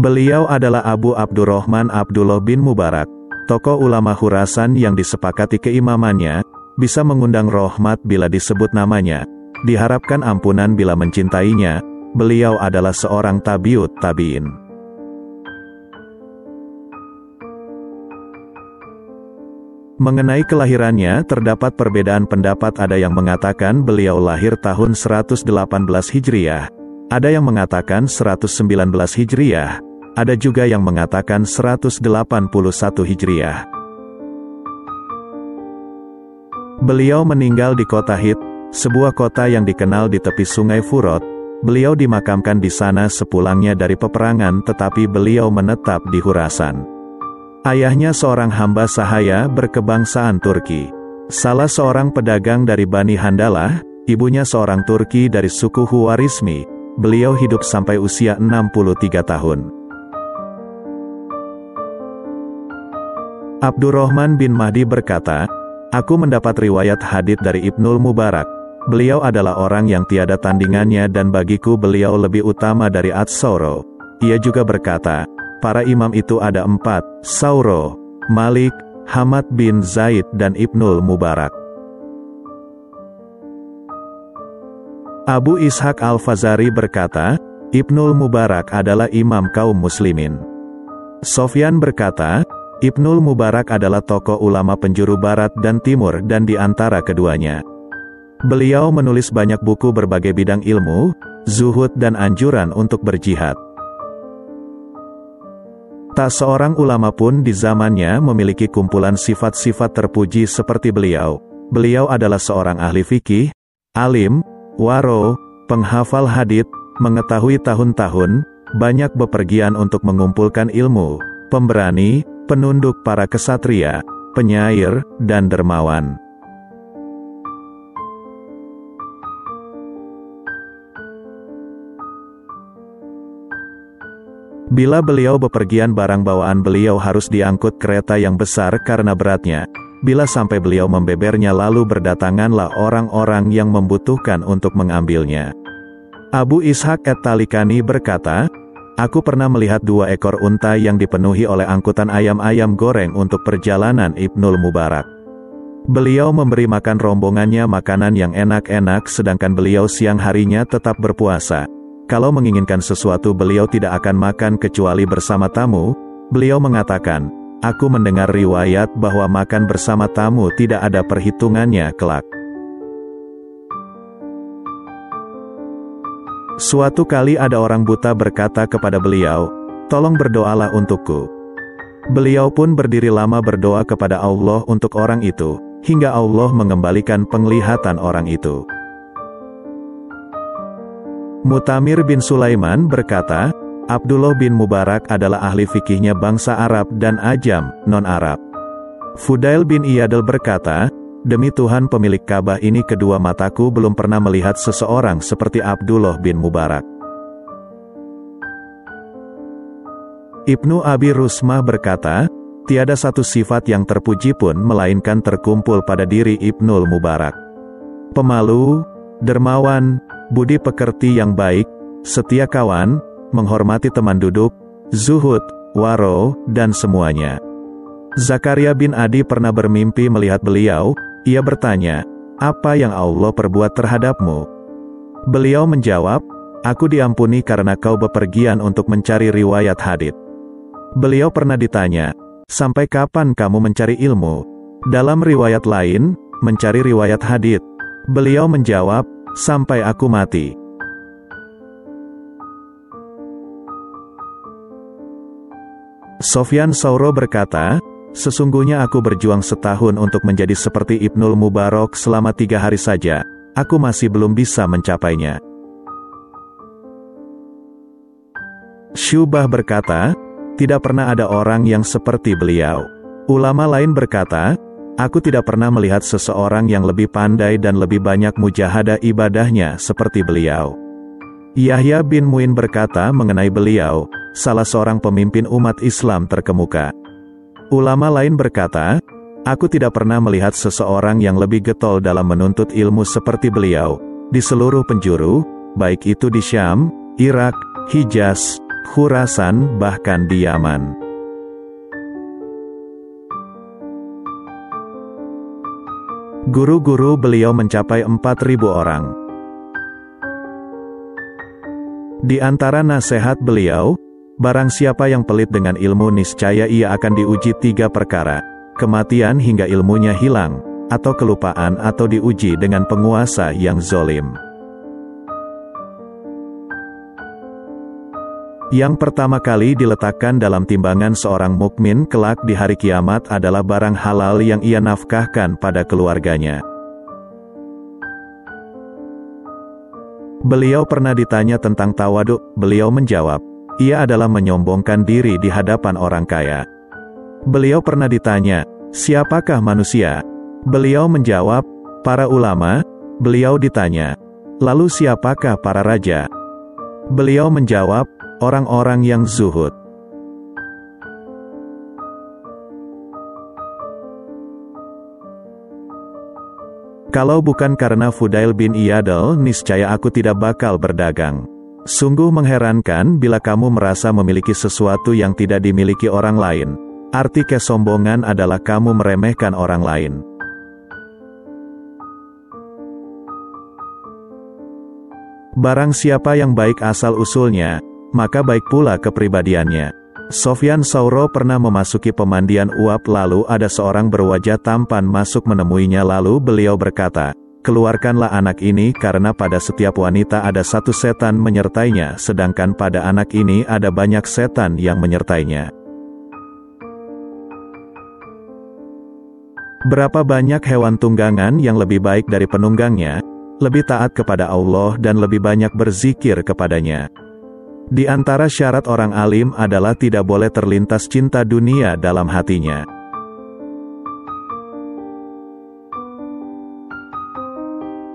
Beliau adalah Abu Abdurrahman Abdullah bin Mubarak, tokoh ulama Khurasan yang disepakati keimamannya, bisa mengundang rahmat bila disebut namanya, diharapkan ampunan bila mencintainya, beliau adalah seorang tabiut tabiin. Mengenai kelahirannya, terdapat perbedaan pendapat ada yang mengatakan beliau lahir tahun 118 Hijriah, ada yang mengatakan 119 Hijriah, ada juga yang mengatakan 181 Hijriah. Beliau meninggal di kota Hit, sebuah kota yang dikenal di tepi sungai Furot. Beliau dimakamkan di sana sepulangnya dari peperangan tetapi beliau menetap di Hurasan. Ayahnya seorang hamba sahaya berkebangsaan Turki. Salah seorang pedagang dari Bani Handalah, ibunya seorang Turki dari suku Huwarismi. Beliau hidup sampai usia 63 tahun. Abdurrahman bin Mahdi berkata, Aku mendapat riwayat hadith dari Ibnul Mubarak. Beliau adalah orang yang tiada tandingannya dan bagiku beliau lebih utama dari Ad-Sauro. Ia juga berkata, Para imam itu ada empat, Sauro, Malik, Hamad bin Zaid dan Ibnul Mubarak. Abu Ishaq Al-Fazari berkata, Ibnul Mubarak adalah imam kaum muslimin. Sofyan berkata, Ibnul Mubarak adalah tokoh ulama penjuru barat dan timur dan di antara keduanya. Beliau menulis banyak buku berbagai bidang ilmu, zuhud dan anjuran untuk berjihad. Tak seorang ulama pun di zamannya memiliki kumpulan sifat-sifat terpuji seperti beliau. Beliau adalah seorang ahli fikih, alim, waro, penghafal hadith, mengetahui tahun-tahun, banyak bepergian untuk mengumpulkan ilmu, pemberani, penunduk para kesatria, penyair, dan dermawan. Bila beliau bepergian barang bawaan beliau harus diangkut kereta yang besar karena beratnya. Bila sampai beliau membebernya lalu berdatanganlah orang-orang yang membutuhkan untuk mengambilnya. Abu Ishaq et-Talikani berkata, Aku pernah melihat dua ekor unta yang dipenuhi oleh angkutan ayam-ayam goreng untuk perjalanan Ibnul Mubarak. Beliau memberi makan rombongannya makanan yang enak-enak sedangkan beliau siang harinya tetap berpuasa. Kalau menginginkan sesuatu beliau tidak akan makan kecuali bersama tamu, beliau mengatakan, Aku mendengar riwayat bahwa makan bersama tamu tidak ada perhitungannya kelak. Suatu kali ada orang buta berkata kepada beliau, Tolong berdoalah untukku. Beliau pun berdiri lama berdoa kepada Allah untuk orang itu, hingga Allah mengembalikan penglihatan orang itu. Mutamir bin Sulaiman berkata, Abdullah bin Mubarak adalah ahli fikihnya bangsa Arab dan Ajam, non-Arab. Fudail bin Iyadil berkata, Demi Tuhan pemilik Ka'bah ini kedua mataku belum pernah melihat seseorang seperti Abdullah bin Mubarak. Ibnu Abi Rusmah berkata, Tiada satu sifat yang terpuji pun melainkan terkumpul pada diri Ibnul Mubarak. Pemalu, dermawan, budi pekerti yang baik, setia kawan, menghormati teman duduk, zuhud, waro, dan semuanya. Zakaria bin Adi pernah bermimpi melihat beliau, ia bertanya, apa yang Allah perbuat terhadapmu? Beliau menjawab, aku diampuni karena kau bepergian untuk mencari riwayat hadith. Beliau pernah ditanya, sampai kapan kamu mencari ilmu? Dalam riwayat lain, mencari riwayat hadith. Beliau menjawab, sampai aku mati. Sofyan Sauro berkata, Sesungguhnya aku berjuang setahun untuk menjadi seperti Ibnul Mubarak selama tiga hari saja, aku masih belum bisa mencapainya. Syubah berkata, tidak pernah ada orang yang seperti beliau. Ulama lain berkata, Aku tidak pernah melihat seseorang yang lebih pandai dan lebih banyak mujahadah ibadahnya seperti beliau. Yahya bin Muin berkata mengenai beliau, salah seorang pemimpin umat Islam terkemuka. Ulama lain berkata, Aku tidak pernah melihat seseorang yang lebih getol dalam menuntut ilmu seperti beliau, di seluruh penjuru, baik itu di Syam, Irak, Hijaz, Khurasan, bahkan di Yaman. Guru-guru beliau mencapai 4.000 orang. Di antara nasihat beliau, barang siapa yang pelit dengan ilmu niscaya ia akan diuji tiga perkara, kematian hingga ilmunya hilang, atau kelupaan atau diuji dengan penguasa yang zolim. Yang pertama kali diletakkan dalam timbangan seorang mukmin kelak di hari kiamat adalah barang halal yang ia nafkahkan pada keluarganya. Beliau pernah ditanya tentang tawaduk, beliau menjawab, ia adalah menyombongkan diri di hadapan orang kaya. Beliau pernah ditanya, siapakah manusia? Beliau menjawab, para ulama, beliau ditanya, lalu siapakah para raja? Beliau menjawab, orang-orang yang zuhud. Kalau bukan karena Fudail bin Iyadal, niscaya aku tidak bakal berdagang. Sungguh mengherankan bila kamu merasa memiliki sesuatu yang tidak dimiliki orang lain. Arti kesombongan adalah kamu meremehkan orang lain. Barang siapa yang baik asal usulnya, maka baik pula kepribadiannya. Sofyan Sauro pernah memasuki pemandian uap lalu ada seorang berwajah tampan masuk menemuinya lalu beliau berkata, Keluarkanlah anak ini karena pada setiap wanita ada satu setan menyertainya sedangkan pada anak ini ada banyak setan yang menyertainya. Berapa banyak hewan tunggangan yang lebih baik dari penunggangnya, lebih taat kepada Allah dan lebih banyak berzikir kepadanya. Di antara syarat orang alim adalah tidak boleh terlintas cinta dunia dalam hatinya.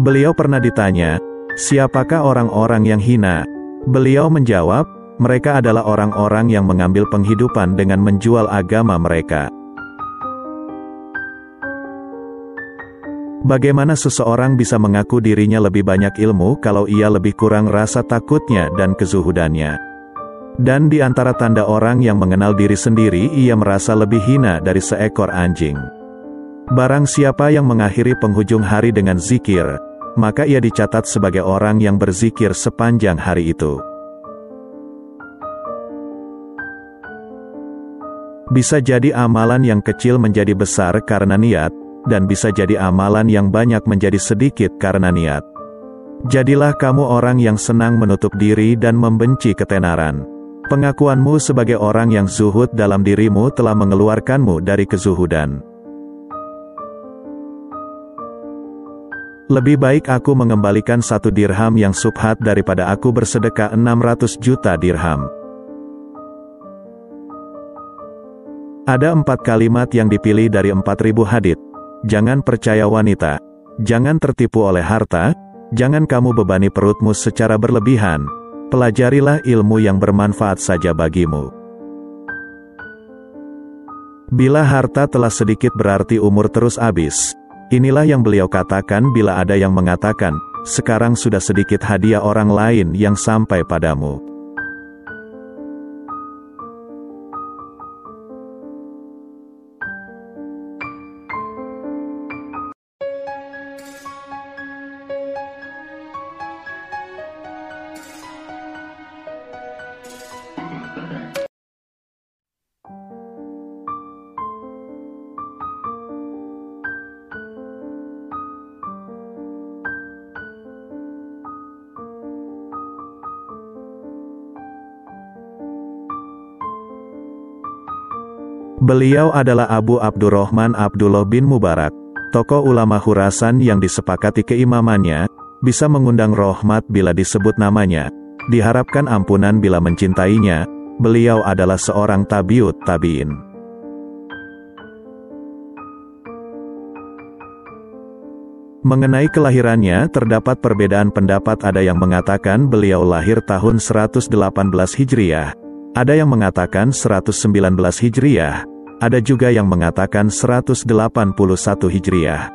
Beliau pernah ditanya, siapakah orang-orang yang hina? Beliau menjawab, mereka adalah orang-orang yang mengambil penghidupan dengan menjual agama mereka. Bagaimana seseorang bisa mengaku dirinya lebih banyak ilmu kalau ia lebih kurang rasa takutnya dan kezuhudannya? Dan di antara tanda orang yang mengenal diri sendiri ia merasa lebih hina dari seekor anjing. Barang siapa yang mengakhiri penghujung hari dengan zikir, maka ia dicatat sebagai orang yang berzikir sepanjang hari itu. Bisa jadi amalan yang kecil menjadi besar karena niat, dan bisa jadi amalan yang banyak menjadi sedikit karena niat. Jadilah kamu orang yang senang menutup diri dan membenci ketenaran. Pengakuanmu sebagai orang yang zuhud dalam dirimu telah mengeluarkanmu dari kezuhudan. Lebih baik aku mengembalikan satu dirham yang subhat daripada aku bersedekah 600 juta dirham. Ada empat kalimat yang dipilih dari 4000 hadith. Jangan percaya wanita. Jangan tertipu oleh harta. Jangan kamu bebani perutmu secara berlebihan. Pelajarilah ilmu yang bermanfaat saja bagimu. Bila harta telah sedikit berarti umur terus habis. Inilah yang beliau katakan bila ada yang mengatakan, sekarang sudah sedikit hadiah orang lain yang sampai padamu. Beliau adalah Abu Abdurrahman Abdullah bin Mubarak, tokoh ulama Khurasan yang disepakati keimamannya, bisa mengundang rahmat bila disebut namanya, diharapkan ampunan bila mencintainya, beliau adalah seorang tabiut tabiin. Mengenai kelahirannya, terdapat perbedaan pendapat ada yang mengatakan beliau lahir tahun 118 Hijriah, ada yang mengatakan 119 Hijriah, ada juga yang mengatakan 181 Hijriah.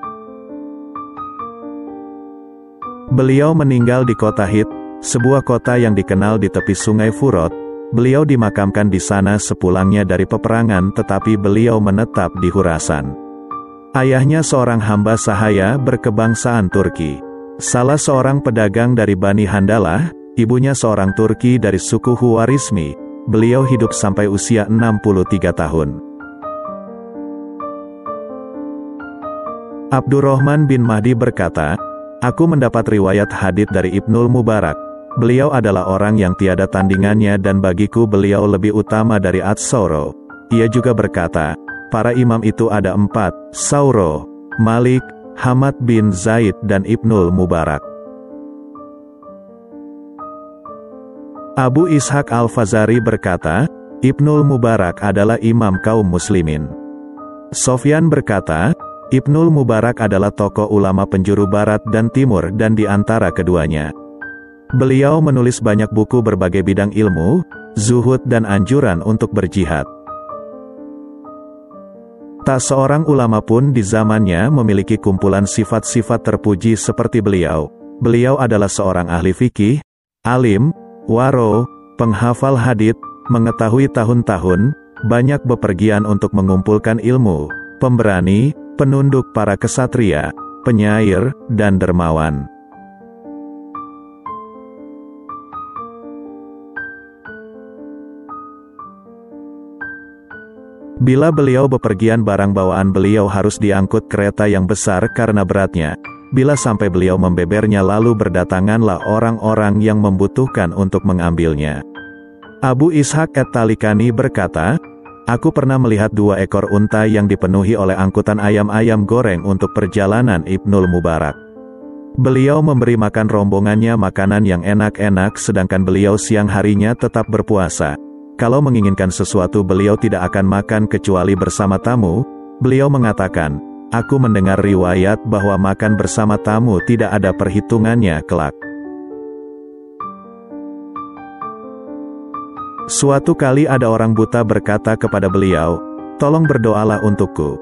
Beliau meninggal di kota Hit, sebuah kota yang dikenal di tepi sungai Furot, Beliau dimakamkan di sana sepulangnya dari peperangan tetapi beliau menetap di Hurasan. Ayahnya seorang hamba sahaya berkebangsaan Turki. Salah seorang pedagang dari Bani Handalah, ibunya seorang Turki dari suku Huwarismi, beliau hidup sampai usia 63 tahun. Abdurrahman bin Mahdi berkata, Aku mendapat riwayat hadith dari Ibnul Mubarak. Beliau adalah orang yang tiada tandingannya dan bagiku beliau lebih utama dari At-Sauro. Ia juga berkata, para imam itu ada empat, Sauro, Malik, Hamad bin Zaid dan Ibnul Mubarak. Abu Ishaq Al-Fazari berkata, Ibnul Mubarak adalah imam kaum muslimin. Sofyan berkata, Ibnul Mubarak adalah tokoh ulama penjuru barat dan timur dan di antara keduanya. Beliau menulis banyak buku berbagai bidang ilmu, zuhud dan anjuran untuk berjihad. Tak seorang ulama pun di zamannya memiliki kumpulan sifat-sifat terpuji seperti beliau. Beliau adalah seorang ahli fikih, alim, waro, penghafal hadith, mengetahui tahun-tahun, banyak bepergian untuk mengumpulkan ilmu, pemberani, penunduk para kesatria, penyair, dan dermawan. Bila beliau bepergian barang bawaan beliau harus diangkut kereta yang besar karena beratnya. Bila sampai beliau membebernya lalu berdatanganlah orang-orang yang membutuhkan untuk mengambilnya. Abu Ishaq et-Talikani berkata, Aku pernah melihat dua ekor unta yang dipenuhi oleh angkutan ayam-ayam goreng untuk perjalanan Ibnul Mubarak. Beliau memberi makan rombongannya makanan yang enak-enak sedangkan beliau siang harinya tetap berpuasa. Kalau menginginkan sesuatu beliau tidak akan makan kecuali bersama tamu, beliau mengatakan, Aku mendengar riwayat bahwa makan bersama tamu tidak ada perhitungannya kelak. Suatu kali ada orang buta berkata kepada beliau, Tolong berdoalah untukku.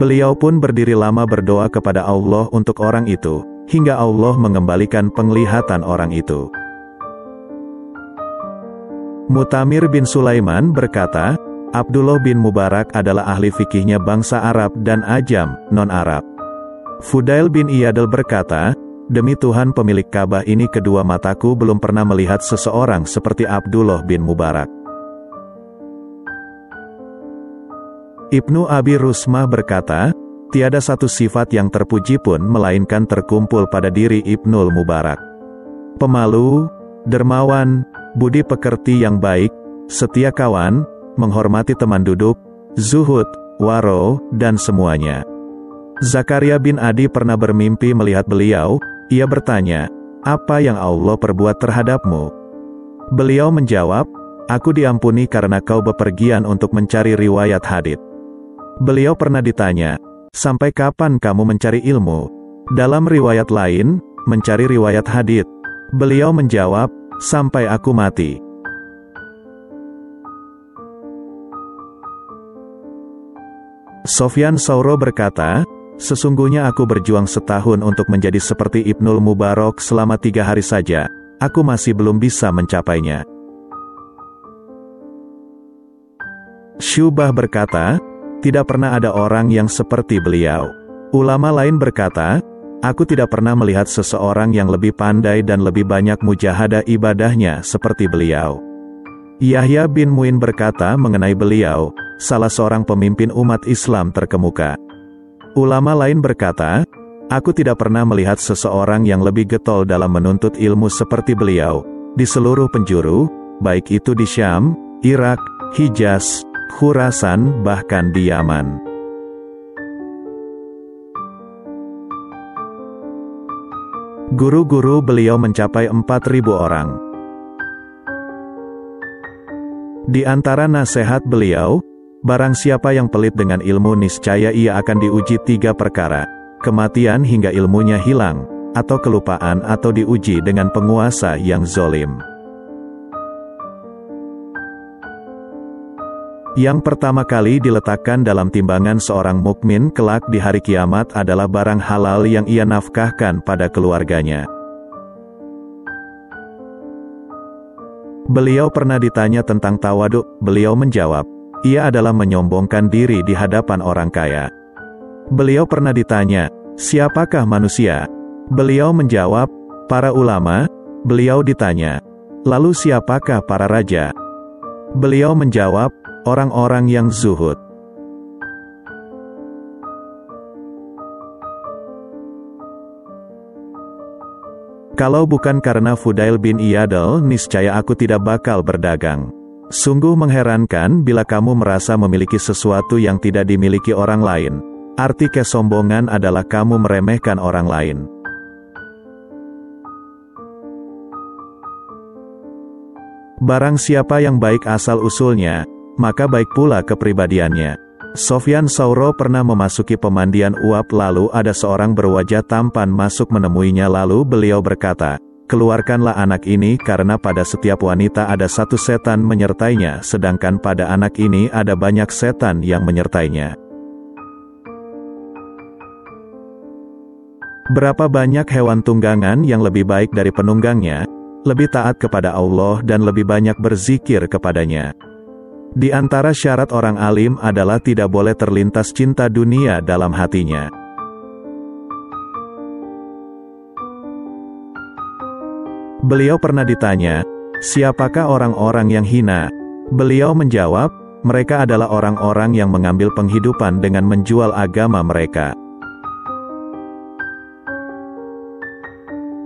Beliau pun berdiri lama berdoa kepada Allah untuk orang itu, hingga Allah mengembalikan penglihatan orang itu. Mutamir bin Sulaiman berkata, Abdullah bin Mubarak adalah ahli fikihnya bangsa Arab dan Ajam, non-Arab. Fudail bin Iyadal berkata, Demi Tuhan pemilik Ka'bah ini kedua mataku belum pernah melihat seseorang seperti Abdullah bin Mubarak. Ibnu Abi Rusmah berkata, Tiada satu sifat yang terpuji pun melainkan terkumpul pada diri Ibnul Mubarak. Pemalu, dermawan, budi pekerti yang baik, setia kawan, menghormati teman duduk, zuhud, waro, dan semuanya. Zakaria bin Adi pernah bermimpi melihat beliau, ia bertanya, apa yang Allah perbuat terhadapmu? Beliau menjawab, aku diampuni karena kau bepergian untuk mencari riwayat hadith. Beliau pernah ditanya, sampai kapan kamu mencari ilmu? Dalam riwayat lain, mencari riwayat hadith. Beliau menjawab, sampai aku mati. Sofyan Sauro berkata, Sesungguhnya aku berjuang setahun untuk menjadi seperti Ibnul Mubarak selama tiga hari saja, aku masih belum bisa mencapainya. Syubah berkata, tidak pernah ada orang yang seperti beliau. Ulama lain berkata, Aku tidak pernah melihat seseorang yang lebih pandai dan lebih banyak mujahadah ibadahnya seperti beliau. Yahya bin Muin berkata mengenai beliau, salah seorang pemimpin umat Islam terkemuka. Ulama lain berkata, Aku tidak pernah melihat seseorang yang lebih getol dalam menuntut ilmu seperti beliau, di seluruh penjuru, baik itu di Syam, Irak, Hijaz, Khurasan, bahkan di Yaman. Guru-guru beliau mencapai 4.000 orang. Di antara nasihat beliau, barang siapa yang pelit dengan ilmu niscaya ia akan diuji tiga perkara, kematian hingga ilmunya hilang, atau kelupaan atau diuji dengan penguasa yang zolim. Yang pertama kali diletakkan dalam timbangan seorang mukmin kelak di hari kiamat adalah barang halal yang ia nafkahkan pada keluarganya. Beliau pernah ditanya tentang tawaduk, beliau menjawab, ia adalah menyombongkan diri di hadapan orang kaya. Beliau pernah ditanya, siapakah manusia? Beliau menjawab, para ulama, beliau ditanya, lalu siapakah para raja? Beliau menjawab, orang-orang yang zuhud. Kalau bukan karena Fudail bin Iyadal, niscaya aku tidak bakal berdagang. Sungguh mengherankan bila kamu merasa memiliki sesuatu yang tidak dimiliki orang lain. Arti kesombongan adalah kamu meremehkan orang lain. Barang siapa yang baik asal-usulnya, maka baik pula kepribadiannya. Sofyan Sauro pernah memasuki pemandian uap lalu ada seorang berwajah tampan masuk menemuinya lalu beliau berkata, Keluarkanlah anak ini karena pada setiap wanita ada satu setan menyertainya sedangkan pada anak ini ada banyak setan yang menyertainya. Berapa banyak hewan tunggangan yang lebih baik dari penunggangnya, lebih taat kepada Allah dan lebih banyak berzikir kepadanya. Di antara syarat orang alim adalah tidak boleh terlintas cinta dunia dalam hatinya. Beliau pernah ditanya, siapakah orang-orang yang hina? Beliau menjawab, mereka adalah orang-orang yang mengambil penghidupan dengan menjual agama mereka.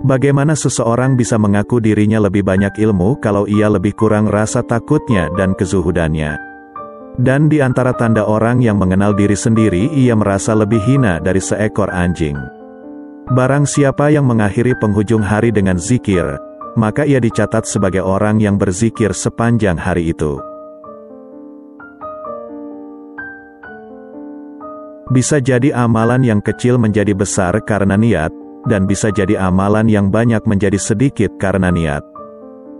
Bagaimana seseorang bisa mengaku dirinya lebih banyak ilmu kalau ia lebih kurang rasa takutnya dan kezuhudannya? Dan di antara tanda orang yang mengenal diri sendiri ia merasa lebih hina dari seekor anjing. Barang siapa yang mengakhiri penghujung hari dengan zikir, maka ia dicatat sebagai orang yang berzikir sepanjang hari itu. Bisa jadi amalan yang kecil menjadi besar karena niat, dan bisa jadi amalan yang banyak menjadi sedikit karena niat.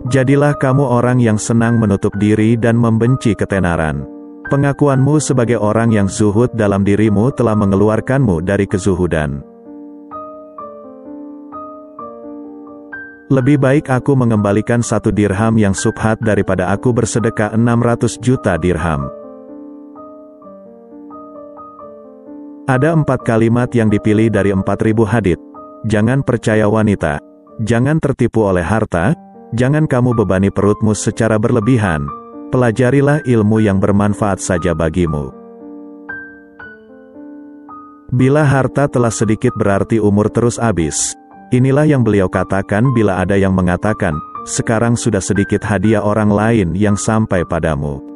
Jadilah kamu orang yang senang menutup diri dan membenci ketenaran. Pengakuanmu sebagai orang yang zuhud dalam dirimu telah mengeluarkanmu dari kezuhudan. Lebih baik aku mengembalikan satu dirham yang subhat daripada aku bersedekah 600 juta dirham. Ada empat kalimat yang dipilih dari 4000 hadith. Jangan percaya wanita. Jangan tertipu oleh harta. Jangan kamu bebani perutmu secara berlebihan. Pelajarilah ilmu yang bermanfaat saja bagimu. Bila harta telah sedikit berarti umur terus habis. Inilah yang beliau katakan bila ada yang mengatakan, sekarang sudah sedikit hadiah orang lain yang sampai padamu.